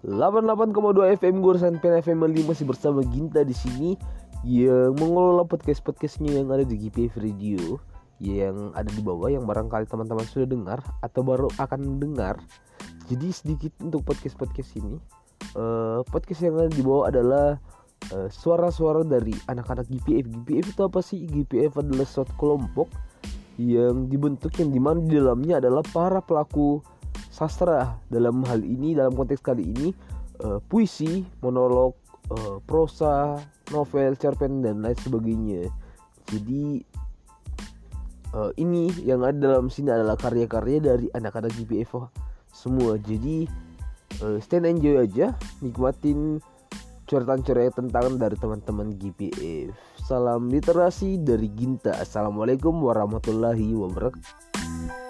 88,2 FM Goresan Pen FM 5 masih bersama Ginta di sini yang mengelola podcast-podcastnya yang ada di GPF Radio yang ada di bawah yang barangkali teman-teman sudah dengar atau baru akan dengar. Jadi sedikit untuk podcast-podcast ini. Uh, podcast yang ada di bawah adalah uh, suara-suara dari anak-anak GPF. GPF itu apa sih? GPF adalah suatu kelompok yang dibentuk yang di mana di dalamnya adalah para pelaku sastra dalam hal ini dalam konteks kali ini uh, puisi, monolog, uh, prosa, novel, cerpen dan lain sebagainya. Jadi uh, ini yang ada dalam sini adalah karya-karya dari anak-anak GPF semua. Jadi uh, stand enjoy aja, nikmatin coretan-coretan tentang dari teman-teman GPF. Salam literasi dari Ginta. Assalamualaikum warahmatullahi wabarakatuh.